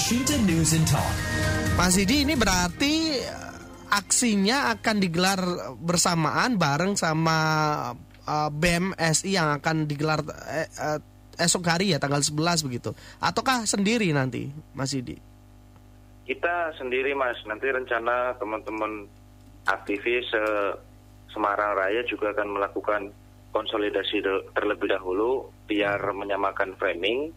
Washington News and Talk. Mas Didi ini berarti eh, aksinya akan digelar bersamaan bareng sama uh, BEM SI yang akan digelar eh, eh, esok hari ya tanggal 11 begitu. Ataukah sendiri nanti Mas Didi? Kita sendiri mas, nanti rencana teman-teman aktivis eh, Semarang Raya juga akan melakukan konsolidasi terlebih dahulu biar menyamakan framing.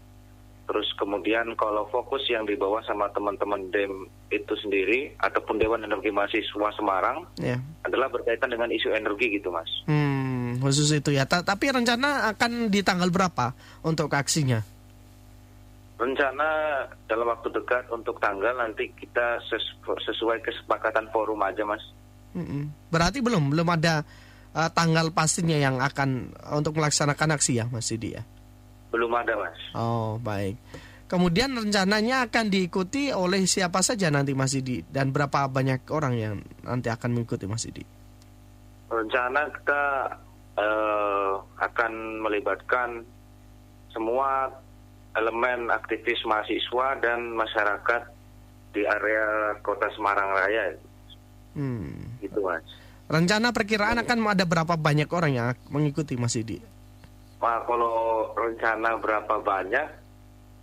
Terus kemudian kalau fokus yang dibawa sama teman-teman DEM itu sendiri ataupun Dewan Energi Mahasiswa Semarang Ya. adalah berkaitan dengan isu energi gitu mas. Hmm, khusus itu ya. Ta- tapi rencana akan di tanggal berapa untuk aksinya? Rencana dalam waktu dekat untuk tanggal nanti kita ses- sesuai kesepakatan forum aja mas. Mm-mm. Berarti belum belum ada uh, tanggal pastinya yang akan untuk melaksanakan aksi ya Mas Didi ya. Belum ada mas. Oh, baik. Kemudian rencananya akan diikuti oleh siapa saja nanti Mas Didi dan berapa banyak orang yang nanti akan mengikuti Mas Didi? Rencana kita eh, akan melibatkan semua elemen aktivis mahasiswa dan masyarakat di area kota Semarang Raya, Hmm. gitu mas. Rencana perkiraan akan ada berapa banyak orang yang mengikuti Mas Didi? Nah, kalau rencana berapa banyak,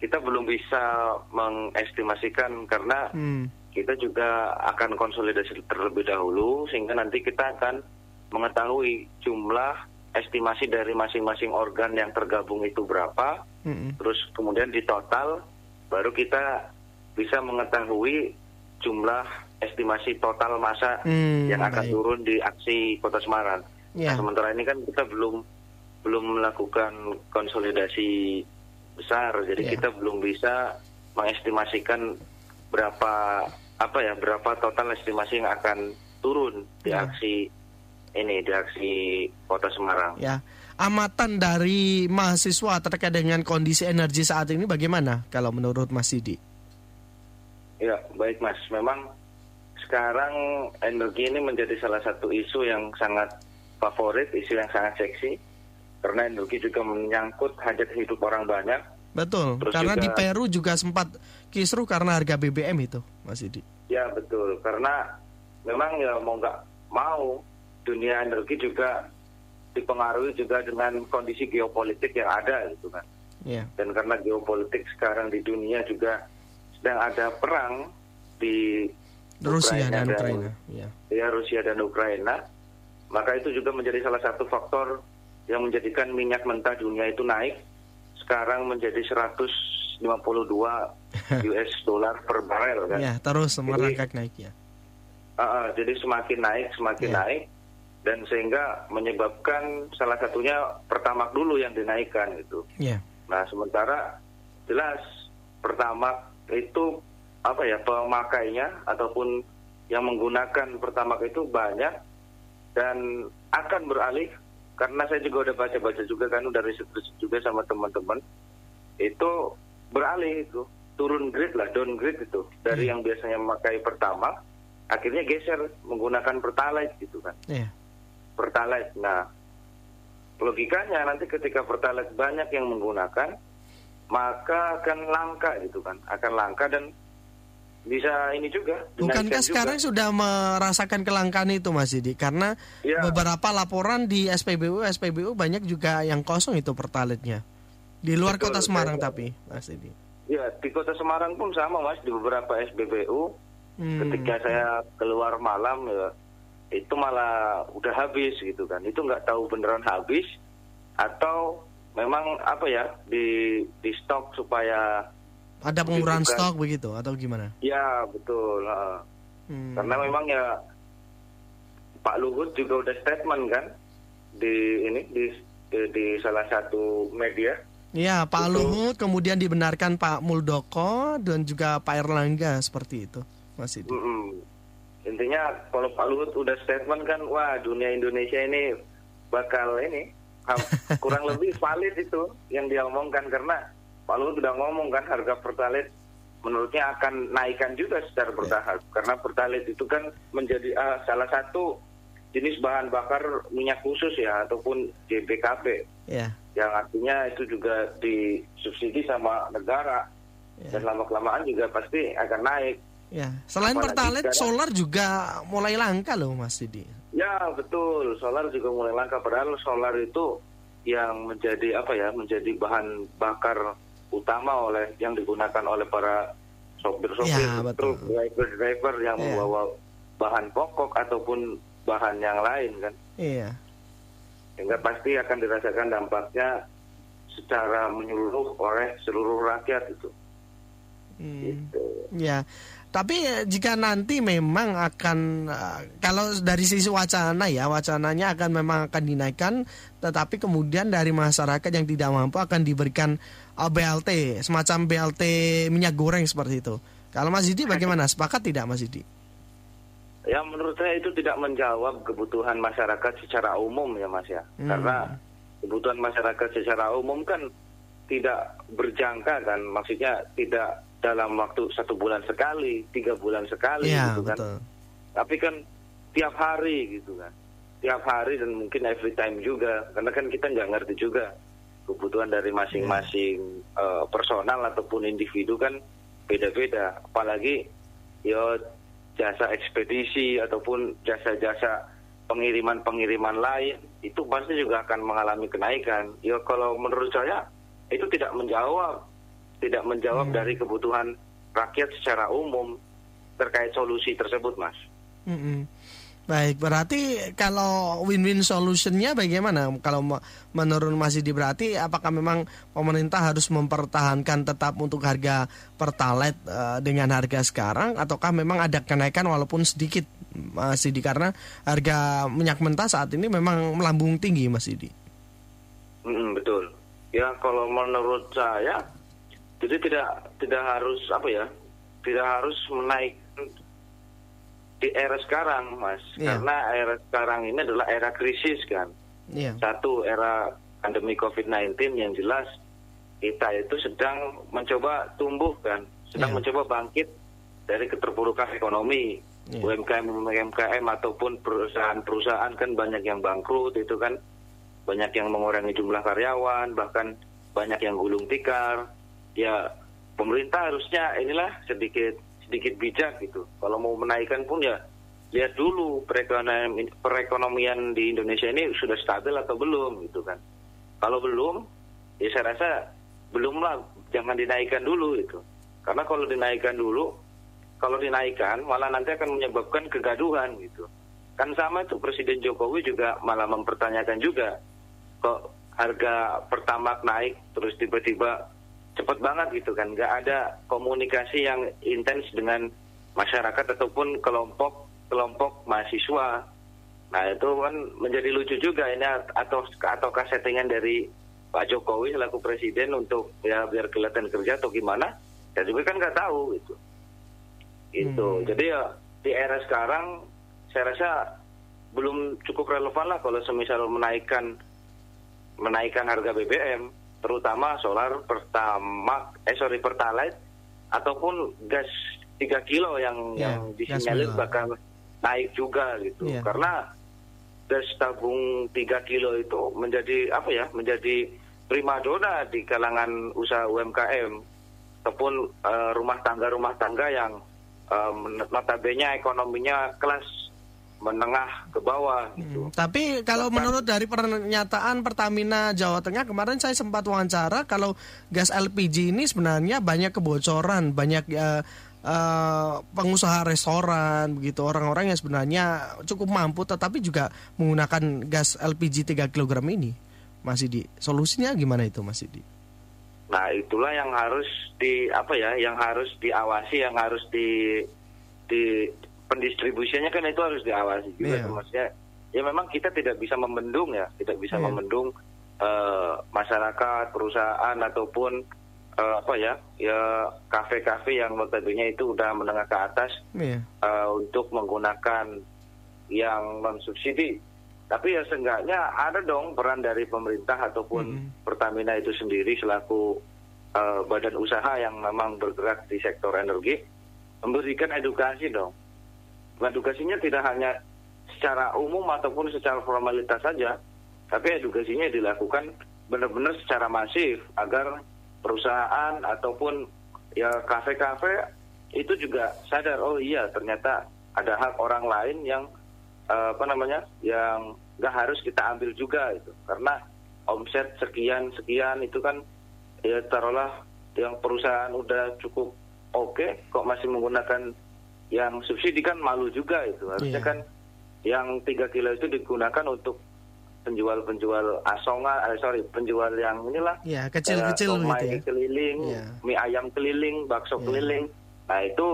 kita belum bisa mengestimasikan karena Hmm. kita juga akan konsolidasi terlebih dahulu sehingga nanti kita akan mengetahui jumlah estimasi dari masing-masing organ yang tergabung itu berapa, Mm-mm. terus kemudian di total baru kita bisa mengetahui jumlah estimasi total masa Hmm, yang akan baik. turun di aksi Kota Semarang. Ya. Nah, sementara ini kan kita belum belum melakukan konsolidasi besar, jadi Ya. kita belum bisa mengestimasikan berapa apa ya berapa total estimasi yang akan turun di Ya. aksi ini di aksi Kota Semarang. Ya. Amatan dari mahasiswa terkait dengan kondisi energi saat ini bagaimana kalau menurut Mas Didi? Ya, baik Mas. Memang sekarang energi ini menjadi salah satu isu yang sangat favorit, isu yang sangat seksi. Karena energi juga menyangkut hajat hidup orang banyak. Betul, Terus karena juga- di Peru juga sempat kisruh karena harga BBM itu, Mas Didi. Ya, betul. Karena memang ya mau nggak mau dunia energi juga dipengaruhi juga dengan kondisi geopolitik yang ada gitu kan. Ya. Dan karena geopolitik sekarang di dunia juga sedang ada perang di Rusia Ukraina dan Ukraina. Ya. ya Rusia dan Ukraina, maka itu juga menjadi salah satu faktor yang menjadikan minyak mentah dunia itu naik. Sekarang menjadi 152 US dollar per barel kan. ya, terus merangkak naik ya. Ah, jadi semakin naik, semakin Ya. naik, dan sehingga menyebabkan salah satunya pertamak dulu yang dinaikkan gitu. Ya. Nah sementara jelas pertamak itu apa ya pemakainya ataupun yang menggunakan pertamak itu banyak dan akan beralih karena saya juga udah baca-baca juga kan udah riset-riset juga sama teman-teman. Itu beralih itu turun grade lah downgrade itu. Dari yang biasanya memakai pertamax akhirnya geser menggunakan pertalite gitu kan. Ya. pertalite. Nah, logikanya nanti ketika pertalite banyak yang menggunakan, maka akan langka gitu kan, akan langka dan bisa ini juga. Bukankah juga. sekarang sudah merasakan kelangkaan itu Mas Didi? Karena Ya. beberapa laporan di SPBU SPBU banyak juga yang kosong itu pertalitnya. Di luar Betul, kota Semarang saya- tapi Mas Didi. Ya, di kota Semarang pun sama mas, di beberapa SBBU, Hmm. ketika saya keluar malam ya, itu malah udah habis gitu kan. Itu nggak tahu beneran habis atau memang apa ya di di stok supaya Ada pengurangan stok begitu atau gimana? ya betul. ha. Hmm. Karena memang ya Pak Luhut juga udah statement kan di ini di di, di salah satu media. Ya, Pak Betul. Luhut kemudian dibenarkan Pak Muldoko dan juga Pak Erlangga seperti itu, Mas Didi. Mm-mm. Intinya kalau Pak Luhut udah statement kan, wah dunia Indonesia ini bakal ini kurang lebih valid itu yang dia omongkan karena Pak Luhut udah ngomong kan harga pertalite menurutnya akan naikkan juga secara bertahap karena pertalite itu kan menjadi ah, salah satu jenis bahan bakar minyak khusus ya ataupun JBKP Ya, yang artinya itu juga disubsidi sama negara Ya. Dan lama kelamaan juga pasti akan naik. Ya, selain Apalagi pertalite, sekarang, solar juga mulai langka loh Mas Didi. Ya betul, solar juga mulai langka. Padahal solar itu yang menjadi apa ya, menjadi bahan bakar utama oleh yang digunakan oleh para sopir-sopir, ya, driver-driver yang ya. membawa bahan pokok ataupun bahan yang lain kan. Iya. Sehingga pasti akan dirasakan dampaknya secara menyeluruh oleh seluruh rakyat itu. Hmm. Gitu. Ya. Tapi eh, jika nanti memang akan uh, kalau dari sisi wacana ya wacananya akan memang akan dinaikkan, tetapi kemudian dari masyarakat yang tidak mampu akan diberikan uh, eh, BLT semacam BLT minyak goreng seperti itu. Kalau Mas Didi bagaimana? Sepakat tidak Mas Didi? Ya menurut saya itu tidak menjawab kebutuhan masyarakat secara umum ya Mas ya, hmm. karena kebutuhan masyarakat secara umum kan tidak berjangka kan, maksudnya tidak dalam waktu satu bulan sekali, tiga bulan sekali ya, gitu kan. Betul. Tapi kan tiap hari gitu kan, tiap hari dan mungkin every time juga, karena kan kita nggak ngerti juga kebutuhan dari masing-masing ya. uh, personal ataupun individu kan beda-beda. Apalagi ya jasa ekspedisi ataupun jasa-jasa pengiriman-pengiriman lain itu pasti juga akan mengalami kenaikan. Ya kalau menurut saya itu tidak menjawab tidak menjawab hmm. dari kebutuhan rakyat secara umum terkait solusi tersebut, Mas. Hmm. Baik, berarti kalau win-win solutionnya bagaimana? Kalau menurut Mas Didi berarti apakah memang pemerintah harus mempertahankan tetap untuk harga pertalite uh, dengan harga sekarang, ataukah memang ada kenaikan walaupun sedikit, Mas Didi? Karena harga minyak mentah saat ini memang melambung tinggi, Mas Didi. Hmm, betul. Ya, kalau menurut saya jadi tidak tidak harus apa ya, tidak harus menaikkan di era sekarang, Mas. Yeah. Karena era sekarang ini adalah era krisis kan. Yeah. Satu era pandemi COVID-19 yang jelas kita itu sedang mencoba tumbuh kan, sedang yeah. mencoba bangkit dari keterpurukan ekonomi. Yeah. UMKM UMKM ataupun perusahaan-perusahaan kan banyak yang bangkrut itu kan banyak yang mengurangi jumlah karyawan bahkan banyak yang gulung tikar ya pemerintah harusnya inilah sedikit sedikit bijak gitu. Kalau mau menaikkan pun ya lihat dulu perekonomian, perekonomian di Indonesia ini sudah stabil atau belum gitu kan. Kalau belum, ya saya rasa belum lah, jangan dinaikkan dulu itu. Karena kalau dinaikkan dulu, kalau dinaikkan malah nanti akan menyebabkan kegaduhan gitu. Kan sama itu Presiden Jokowi juga malah mempertanyakan juga kok harga pertamax naik terus tiba-tiba cepat banget gitu kan. Nggak ada komunikasi yang intens dengan masyarakat ataupun kelompok kelompok mahasiswa. Nah itu kan menjadi lucu juga ini atau atau settingan dari Pak Jokowi selaku presiden untuk ya biar kelihatan kerja atau gimana? Ya juga kan nggak tahu gitu. Itu hmm. jadi ya di era sekarang saya rasa belum cukup relevan lah kalau semisal menaikkan menaikkan harga BBM terutama solar pertama eh sorry pertalite ataupun gas 3 kilo yang yeah, yang disinyalir bakal naik juga gitu yeah. karena gas tabung 3 kilo itu menjadi apa ya menjadi primadona di kalangan usaha UMKM ataupun uh, rumah tangga rumah tangga yang um, notabene ekonominya kelas menengah ke bawah gitu. Hmm, tapi kalau Bahkan, menurut dari pernyataan Pertamina Jawa Tengah kemarin saya sempat wawancara kalau gas LPG ini sebenarnya banyak kebocoran, banyak uh, uh, pengusaha restoran begitu orang-orang yang sebenarnya cukup mampu tetapi juga menggunakan gas LPG 3 kg ini. Masih di solusinya gimana itu Mas Idi? Nah, itulah yang harus di apa ya, yang harus diawasi, yang harus di di pendistribusinya kan itu harus diawasi juga yeah. maksudnya ya memang kita tidak bisa membendung ya tidak bisa yeah. membendung uh, masyarakat perusahaan ataupun uh, apa ya ya kafe-kafe yang notabene itu udah menengah ke atas yeah. Iya. uh, untuk menggunakan yang non subsidi tapi ya seenggaknya ada dong peran dari pemerintah ataupun mm -hmm. Pertamina itu sendiri selaku uh, badan usaha yang memang bergerak di sektor energi memberikan edukasi dong edukasinya tidak hanya secara umum ataupun secara formalitas saja, tapi edukasinya dilakukan benar-benar secara masif agar perusahaan ataupun ya kafe-kafe itu juga sadar oh iya ternyata ada hak orang lain yang uh, apa namanya yang nggak harus kita ambil juga itu karena omset sekian sekian itu kan ya taruhlah yang perusahaan udah cukup oke okay, kok masih menggunakan yang subsidi kan malu juga itu harusnya yeah. kan yang tiga kilo itu digunakan untuk penjual-penjual asongan, eh, sorry penjual yang inilah ya kecil-kecil uh, gitu ya. keliling, yeah. mie ayam keliling, bakso yeah. keliling. Nah itu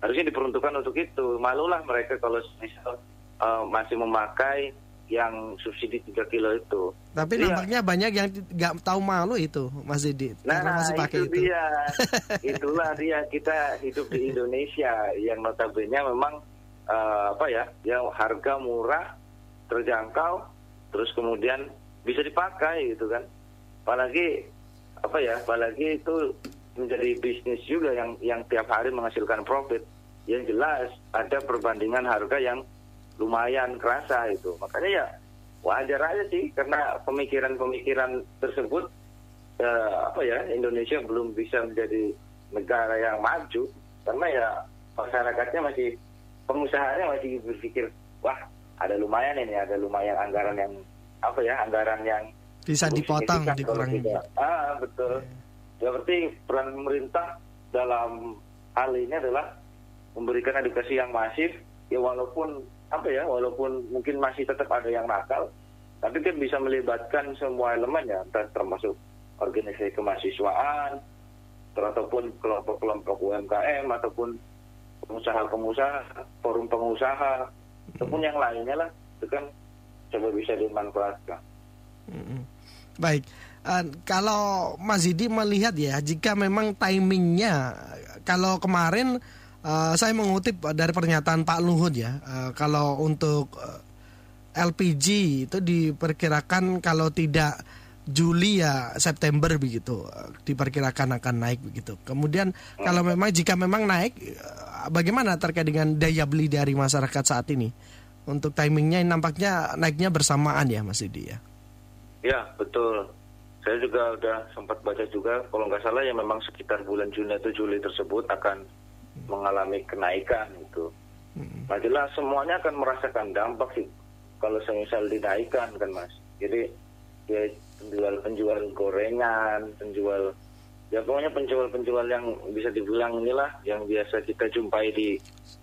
harusnya diperuntukkan untuk itu. Malulah mereka kalau misal uh, masih memakai yang subsidi 3 kilo itu. Tapi Jadi nampaknya ya, banyak yang nggak tahu malu itu, Mas Didi. Nah, masih pakai itu, itu dia. Itulah dia kita hidup di Indonesia yang notabene memang uh, apa ya, yang harga murah, terjangkau, terus kemudian bisa dipakai gitu kan. Apalagi apa ya, apalagi itu menjadi bisnis juga yang yang tiap hari menghasilkan profit. Yang jelas ada perbandingan harga yang lumayan kerasa itu. Makanya ya wajar aja sih karena pemikiran-pemikiran tersebut eh, apa ya Indonesia belum bisa menjadi negara yang maju karena ya masyarakatnya masih pengusahanya masih berpikir wah ada lumayan ini ada lumayan anggaran yang apa ya anggaran yang bisa dipotong dikurangi. Ah betul. Ya berarti peran pemerintah dalam hal ini adalah memberikan edukasi yang masif ya walaupun apa ya walaupun mungkin masih tetap ada yang nakal tapi kan bisa melibatkan semua elemen ya termasuk organisasi kemahasiswaan ataupun kelompok-kelompok UMKM ataupun pengusaha-pengusaha forum pengusaha ataupun yang lainnya lah itu kan coba bisa dimanfaatkan. Baik. Uh, kalau Mas Zidi melihat ya jika memang timingnya kalau kemarin Uh, saya mengutip dari pernyataan Pak Luhut ya, uh, kalau untuk uh, eh, LPG itu diperkirakan kalau tidak Juli ya September begitu, diperkirakan akan naik begitu. Kemudian kalau memang jika memang naik, bagaimana terkait dengan daya beli dari masyarakat saat ini? Untuk timingnya nampaknya naiknya bersamaan ya Mas Idi ya? Ya betul. Saya juga udah sempat baca juga, kalau nggak salah ya memang sekitar bulan Juni atau Juli tersebut akan mengalami kenaikan itu. Nah jelas semuanya akan merasakan dampak sih kalau semisal dinaikkan kan mas. Jadi ya penjual-penjual gorengan, penjual ya pokoknya penjual-penjual yang bisa dibilang inilah yang biasa kita jumpai di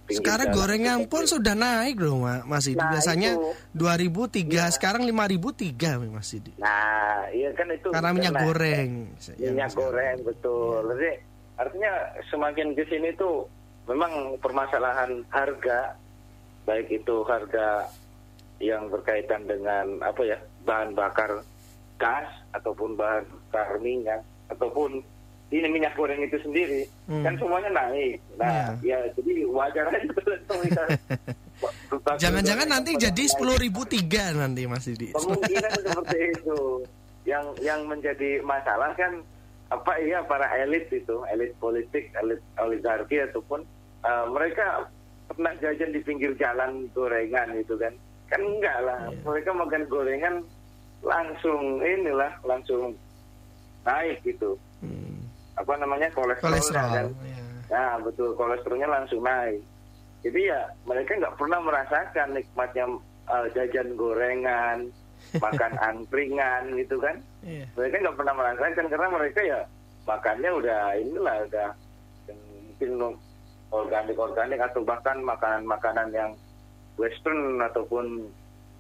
sekarang gorengan pun sudah naik loh Mas Idi. Nah, Biasanya dua ribu tiga, iya. sekarang lima ribu tiga Mas Idi. Nah, iya kan itu. Karena minyak goreng. Minyak goreng betul. Ya. Jadi artinya semakin ke sini tuh memang permasalahan harga baik itu harga yang berkaitan dengan apa ya bahan bakar gas ataupun bahan bakar minyak ataupun ini minyak goreng itu sendiri hmm. kan semuanya naik nah yeah. ya jadi wajar aja jangan-jangan nanti jadi sepuluh ribu tiga nanti Mas Didi kemungkinan seperti itu yang yang menjadi masalah kan apa iya para elit itu elit politik elit oligarki ataupun uh, mereka pernah jajan di pinggir jalan gorengan itu kan kan enggak lah yeah. mereka makan gorengan langsung inilah langsung naik gitu hmm. apa namanya kolesterol, kolesterol kan yeah. nah betul kolesterolnya langsung naik jadi ya mereka nggak pernah merasakan nikmatnya uh, jajan gorengan makan angkringan gitu kan yeah. mereka nggak pernah merasakan karena mereka ya makannya udah inilah udah mungkin organik-organik atau bahkan makanan-makanan yang western ataupun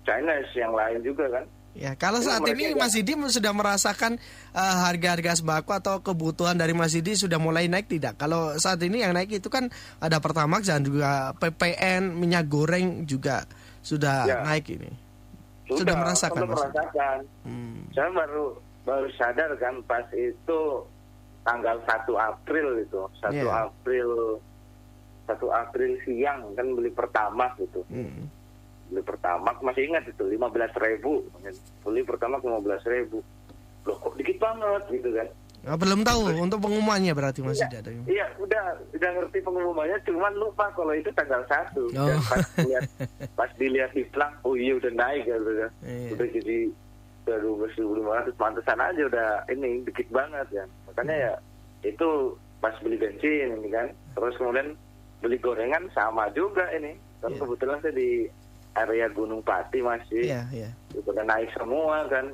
Chinese yang lain juga kan. Ya, kalau saat ini Mas Didi sudah merasakan uh, harga-harga sembako atau kebutuhan dari Mas Didi sudah mulai naik tidak? Kalau saat ini yang naik itu kan ada Pertamax dan juga PPN, minyak goreng juga sudah ya. naik ini. Sudah, sudah merasakan. Sudah merasakan. Hmm. Saya baru baru sadar kan pas itu tanggal 1 April itu, 1 yeah. April satu April siang kan beli pertama gitu hmm. beli pertama masih ingat itu lima belas ribu beli pertama lima belas ribu loh kok dikit banget gitu kan Nah, belum tahu Terus, untuk pengumumannya berarti masih iya, ada. Iya, udah udah ngerti pengumumannya, cuman lupa kalau itu tanggal satu. Oh. Dan pas dilihat pas dilihat di plang, oh iya udah naik ya udah, iya. udah jadi udah dua belas ribu lima ratus, aja udah ini dikit banget ya. Makanya ya itu pas beli bensin ini kan terus kemudian beli gorengan sama juga ini kan Iya. kebetulan saya di area Gunung Pati masih Iya, iya. udah naik semua kan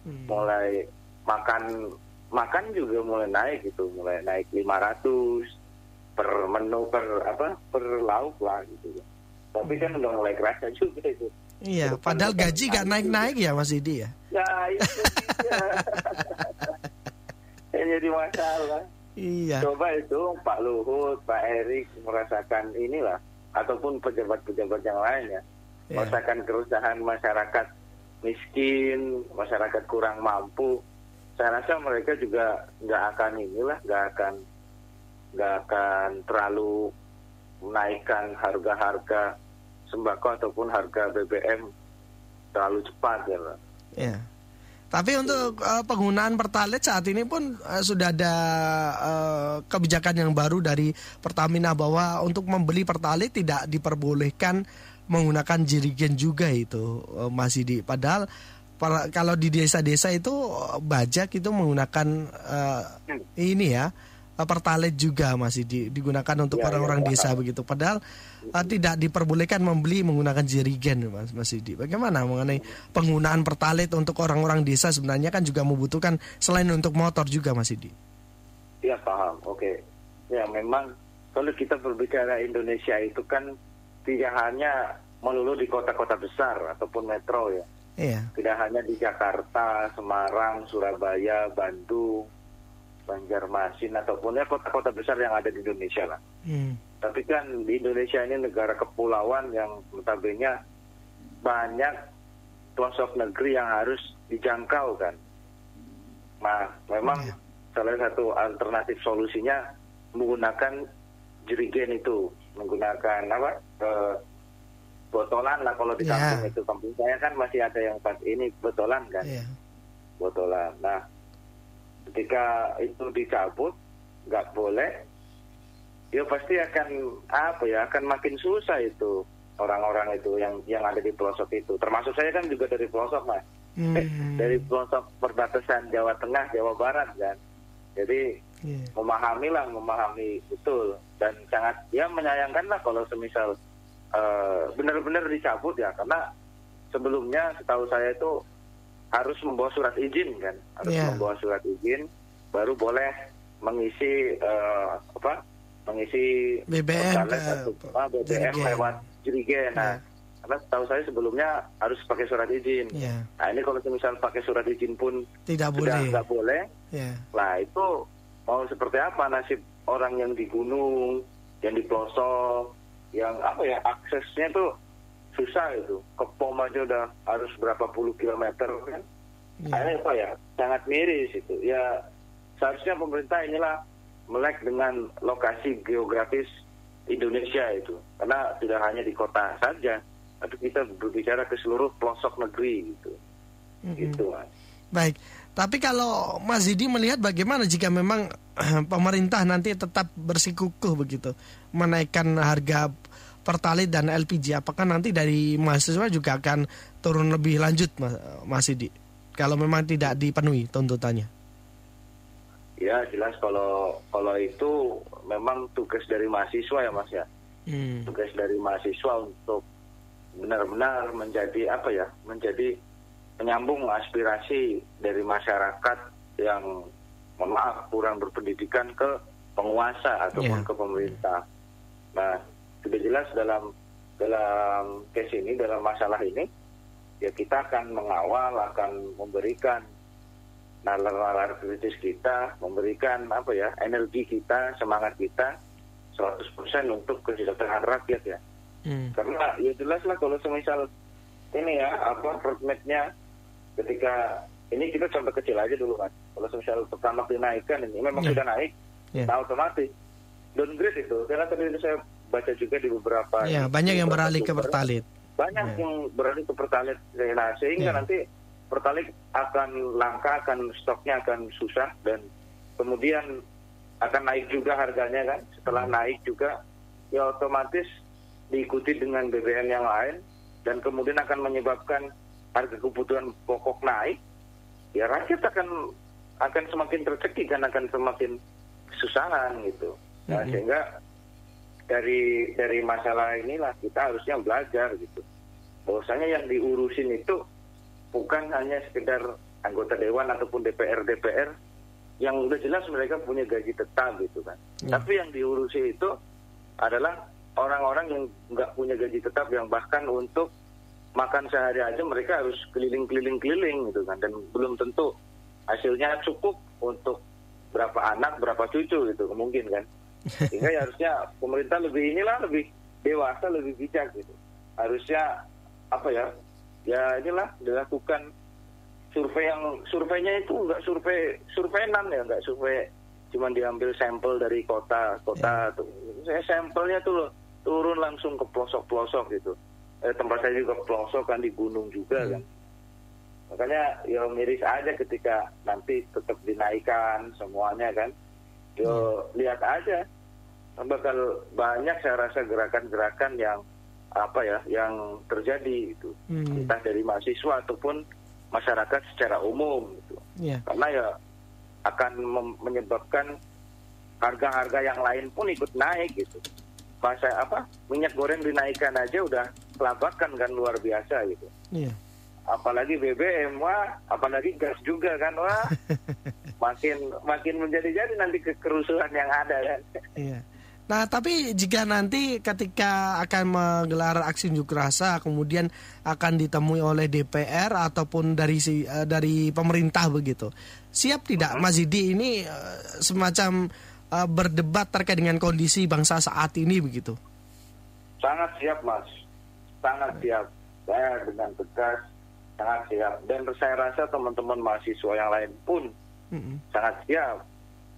Hmm. mulai makan makan juga mulai naik gitu mulai naik 500 per menu per apa per lauk lah gitu tapi kan udah mulai kerasa juga itu Iya, padahal gaji gak naik-naik ya Mas Didi ya. ya itu yang jadi masalah Iya. coba itu Pak Luhut Pak Erik merasakan inilah ataupun pejabat-pejabat yang lainnya Iya. merasakan kerusakan masyarakat miskin masyarakat kurang mampu saya rasa mereka juga nggak akan inilah nggak akan nggak akan terlalu menaikkan harga-harga sembako ataupun harga BBM terlalu cepat ya Pak. Ya. Tapi untuk eh, penggunaan pertalite saat ini pun eh, sudah ada eh, kebijakan yang baru dari Pertamina bahwa untuk membeli pertalite tidak diperbolehkan menggunakan jerigen juga itu eh, Mas Didi. Padahal per- kalau di desa-desa itu bajak itu menggunakan eh, ini ya eh, pertalite juga masih di- digunakan untuk Ya, orang-orang ya, desa begitu. Padahal eh, tidak diperbolehkan membeli menggunakan jerigen Mas Mas Didi. Bagaimana mengenai penggunaan pertalite untuk orang-orang desa sebenarnya kan juga membutuhkan selain untuk motor juga Mas Didi. Ya paham, oke. Ya memang kalau kita berbicara Indonesia itu kan tidak hanya melulu di kota-kota besar ataupun metro ya. Iya. Tidak hanya di Jakarta, Semarang, Surabaya, Bandung, Banjarmasin ataupun ya kota-kota besar yang ada di Indonesia lah. Hmm. Tapi kan di Indonesia ini negara kepulauan yang notabene banyak pelosok negeri yang harus dijangkau kan. Nah, memang Iya. salah satu alternatif solusinya menggunakan jerigen itu, menggunakan apa? eh, botolan lah kalau di kampung itu kampung saya kan masih ada yang pas ini botolan kan Iya. botolan. Nah, ketika itu dicabut, nggak boleh, ya pasti akan apa ya, akan makin susah itu orang-orang itu yang yang ada di pelosok itu. Termasuk saya kan juga dari pelosok mas, Eh, Hmm. dari pelosok perbatasan Jawa Tengah, Jawa Barat kan. Jadi Iya. memahami lah, memahami betul dan sangat ya menyayangkan lah kalau semisal eh, benar-benar dicabut ya karena sebelumnya setahu saya itu harus membawa surat izin kan, harus Iya. membawa surat izin baru boleh mengisi eh, apa? Mengisi BBM ah, BBM lewat jerigen. Nah, Iya. karena setahu saya sebelumnya harus pakai surat izin. Iya. Nah ini kalau misal pakai surat izin pun Tidak sudah boleh. nggak boleh, Iya. Nah itu mau seperti apa nasib orang yang di gunung, yang di pelosok, yang apa ya aksesnya tuh susah itu. Ke pom aja udah harus berapa puluh kilometer kan. Nah, ini apa ya sangat miris itu. Ya seharusnya pemerintah inilah melek dengan lokasi geografis Indonesia itu. Karena tidak hanya di kota saja, tapi kita berbicara ke seluruh pelosok negeri gitu. Mm-mm. Gitu mas. Baik, tapi kalau Mas Didi melihat bagaimana jika memang pemerintah nanti tetap bersikukuh begitu menaikkan harga pertalite dan LPG, apakah nanti dari mahasiswa juga akan turun lebih lanjut Mas, Didi? Kalau memang tidak dipenuhi tuntutannya. Ya jelas kalau kalau itu memang tugas dari mahasiswa ya mas ya Hmm. tugas dari mahasiswa untuk benar-benar menjadi apa ya menjadi penyambung aspirasi dari masyarakat yang mohon maaf kurang berpendidikan ke penguasa ataupun Ya. ke pemerintah. Nah sudah jelas dalam dalam case ini dalam masalah ini ya kita akan mengawal akan memberikan nalar-nalar kritis kita, memberikan apa ya energi kita, semangat kita 100% untuk kesejahteraan rakyat ya. Hmm. Karena ya jelas lah kalau semisal ini ya apa roadmap-nya ketika ini kita contoh kecil aja dulu kan. Kalau semisal pertama dinaikkan ini memang Ya. sudah naik, Ya. nah otomatis downgrade itu. Karena tadi itu saya baca juga di beberapa Ya, banyak yang beberapa beralih ke sumber, pertalite. banyak Ya. yang beralih ke pertalite nah, sehingga Ya. nanti pertalite akan langka akan stoknya akan susah dan kemudian akan naik juga harganya kan setelah Hmm. naik juga ya otomatis diikuti dengan BBM yang lain dan kemudian akan menyebabkan harga kebutuhan pokok naik ya rakyat akan akan semakin tercekik kan akan semakin kesusahan gitu. Nah, Mhm. sehingga dari dari masalah inilah kita harusnya belajar gitu. Bahwasanya yang diurusin itu bukan hanya sekedar anggota dewan ataupun DPR DPR yang udah jelas mereka punya gaji tetap gitu kan. Ya. Tapi yang diurusi itu adalah orang-orang yang nggak punya gaji tetap yang bahkan untuk makan sehari aja mereka harus keliling-keliling-keliling gitu kan. Dan belum tentu hasilnya cukup untuk berapa anak berapa cucu gitu mungkin kan. Sehingga ya harusnya pemerintah lebih inilah lebih dewasa lebih bijak gitu. Harusnya apa ya ya inilah dilakukan survei yang surveinya itu enggak survei surveinan ya enggak survei cuma diambil sampel dari kota kota tuh. Saya sampelnya tuh loh, turun langsung ke pelosok pelosok gitu eh, tempat saya juga pelosok kan di gunung juga kan. Makanya ya miris aja ketika nanti tetap dinaikkan semuanya kan. Yo lihat aja. Bakal banyak saya rasa gerakan-gerakan yang apa ya yang terjadi itu. Hmm. entah dari mahasiswa ataupun masyarakat secara umum gitu. Ya. karena ya akan menyebabkan harga-harga yang lain pun ikut naik gitu masa apa minyak goreng dinaikkan aja udah kelabakan kan luar biasa gitu Iya. apalagi BBM wah apalagi gas juga kan wah makin makin menjadi-jadi nanti kekerusuhan yang ada kan Iya. Nah, tapi jika nanti ketika akan menggelar aksi unjuk rasa kemudian akan ditemui oleh DPR ataupun dari si eh, dari pemerintah begitu. Siap tidak Mas Zidi ini eh, semacam eh, berdebat terkait dengan kondisi bangsa saat ini begitu? sangat siap mas sangat siap saya dengan tegas sangat siap dan saya rasa teman-teman mahasiswa yang lain pun Mm-mm. sangat siap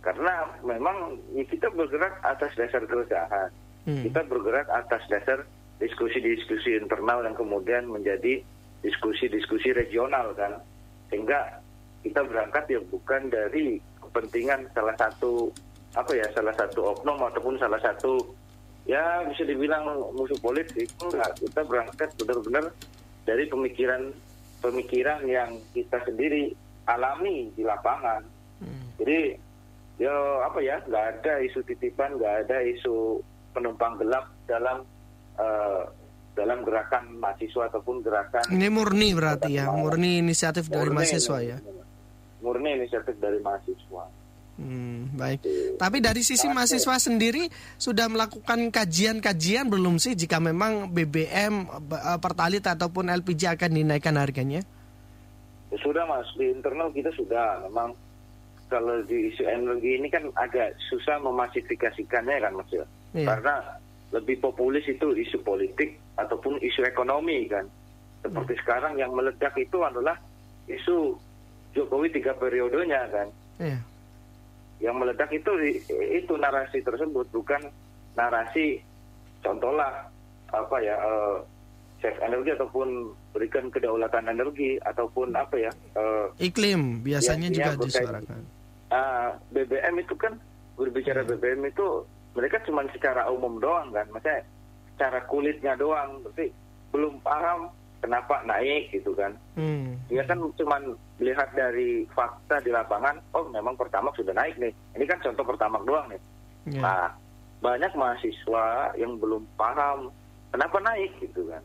karena memang ya kita bergerak atas dasar keresahan Hmm. kita bergerak atas dasar diskusi-diskusi internal yang kemudian menjadi diskusi-diskusi regional kan sehingga kita berangkat ya bukan dari kepentingan salah satu apa ya salah satu oknum ataupun salah satu ya bisa dibilang musuh politik enggak kita berangkat benar-benar dari pemikiran pemikiran yang kita sendiri alami di lapangan Hmm. jadi ya apa ya nggak ada isu titipan nggak ada isu penumpang gelap dalam eh, dalam gerakan mahasiswa ataupun gerakan Ini murni berarti ya, murni inisiatif dari murni- mahasiswa ya. murni inisiatif dari mahasiswa Hmm, baik. Tapi dari sisi mahasiswa sendiri sudah melakukan kajian-kajian belum sih jika memang BBM, eh, Pertalite ataupun LPG akan dinaikkan harganya? Ya sudah mas di internal kita sudah memang kalau di isu energi ini kan agak susah memasifikasikannya kan mas ya Iya. karena lebih populis itu isu politik ataupun isu ekonomi kan seperti sekarang yang meledak itu adalah isu Jokowi tiga periodenya kan Iya. Yang meledak itu itu narasi tersebut bukan narasi contohlah apa ya eh, save energi ataupun berikan kedaulatan energi ataupun apa ya eh, Iklim biasanya Ya, juga ya, disuarakan. ah, BBM itu kan berbicara BBM itu mereka cuma secara umum doang kan maksudnya secara kulitnya doang berarti belum paham kenapa naik gitu kan? Hmm. dia kan cuma melihat dari fakta di lapangan oh memang pertama sudah naik nih. Ini kan contoh pertama doang nih. Ya. nah banyak mahasiswa yang belum paham kenapa naik gitu kan.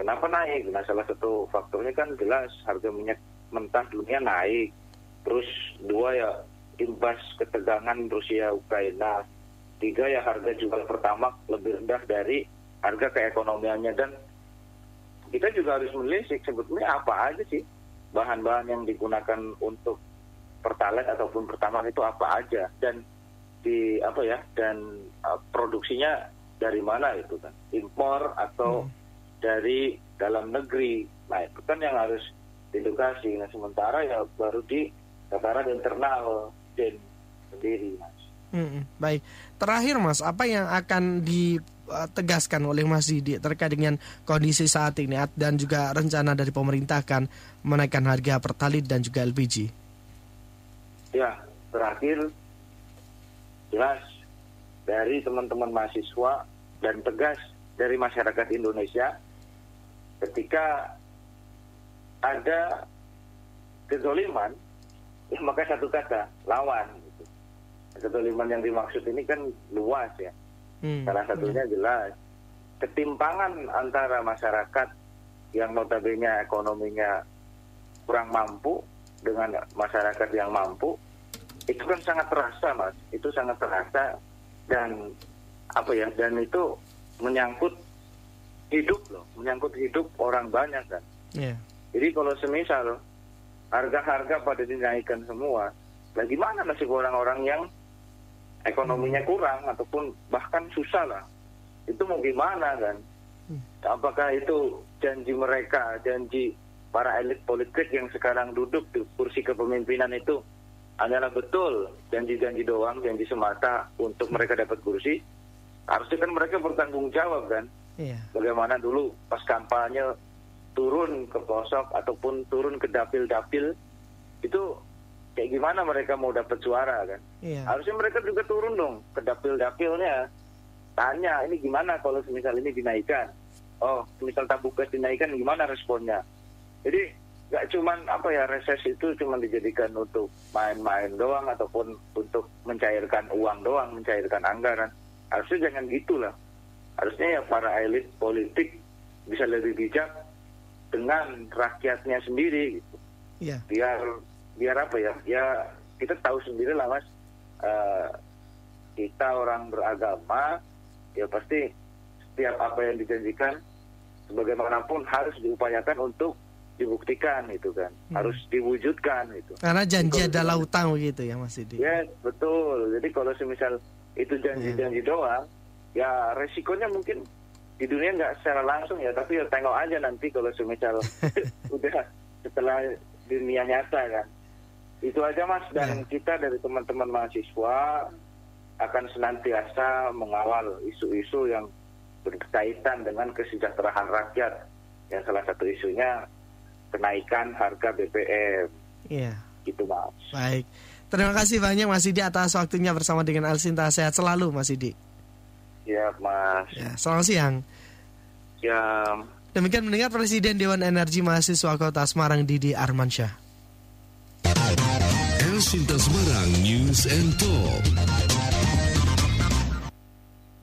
Kenapa naik? Nah salah satu faktornya kan jelas harga minyak mentah dunia naik. Terus dua ya imbas ketegangan Rusia Ukraina. Tiga ya harga jual pertama lebih rendah dari harga keekonomiannya. Dan kita juga harus menelisik sebetulnya apa aja sih bahan-bahan yang digunakan untuk pertalite ataupun pertamax itu apa aja dan di apa ya dan uh, produksinya dari mana itu kan? Impor atau dari dalam negeri. Nah itu kan yang harus diedukasi. Nah sementara ya baru di tataran internal dan sendiri mas. Mm-mm, baik. Terakhir Mas, apa yang akan ditegaskan oleh Mas Didi terkait dengan kondisi saat ini dan juga rencana dari pemerintah akan menaikkan harga Pertalite dan juga LPG? Ya, terakhir jelas dari teman-teman mahasiswa dan tegas dari masyarakat Indonesia ketika ada kezoliman, ya maka satu kata lawan. Kedoliman yang dimaksud ini kan luas ya. Hmm. Salah satunya jelas ketimpangan antara masyarakat yang notabene ekonominya kurang mampu dengan masyarakat yang mampu itu kan sangat terasa mas itu sangat terasa dan apa ya dan itu menyangkut hidup loh menyangkut hidup orang banyak kan Yeah. jadi kalau semisal harga-harga pada dinaikkan semua, lagi mana nasib orang-orang yang ekonominya kurang ataupun bahkan susah lah? Itu mau gimana kan? Apakah itu janji mereka, janji para elit politik yang sekarang duduk di kursi kepemimpinan itu adalah betul janji-janji doang, janji semata untuk mereka dapat kursi? Harusnya kan mereka bertanggung jawab kan? Iya. bagaimana dulu pas kampanye turun ke pelosok ataupun turun ke dapil-dapil itu kayak gimana mereka mau dapat suara kan Iya. harusnya mereka juga turun dong ke dapil-dapilnya tanya ini gimana kalau misal ini dinaikkan oh misal tabung gas dinaikkan gimana responnya jadi nggak cuman apa ya reses itu cuma dijadikan untuk main-main doang ataupun untuk mencairkan uang doang mencairkan anggaran harusnya jangan gitulah harusnya ya para elit politik bisa lebih bijak dengan rakyatnya sendiri gitu. Iya. biar biar apa ya ya kita tahu sendiri lah mas eh, kita orang beragama ya pasti setiap apa yang dijanjikan sebagaimanapun harus diupayakan untuk dibuktikan itu kan Hmm. harus diwujudkan itu Karena janji Kalau adalah utang begitu ya Mas Didi. Ya betul. Jadi kalau semisal itu janji-janji doang, ya resikonya mungkin di dunia nggak secara langsung ya, tapi ya tengok aja nanti kalau semisal udah setelah dunia nyata kan. Itu aja mas dan kita dari teman-teman mahasiswa akan senantiasa mengawal isu-isu yang berkaitan dengan kesejahteraan rakyat. Yang salah satu isunya kenaikan harga BBM Iya. gitu mas. Baik. Terima kasih banyak Mas Didi atas waktunya bersama dengan Alsinta. Sehat selalu Mas Didi. Ya mas. Ya, selamat siang. Ya. Demikian mendengar Presiden Dewan Energi Mahasiswa Kota Semarang Didi Armansyah. Sinta Semarang News and Talk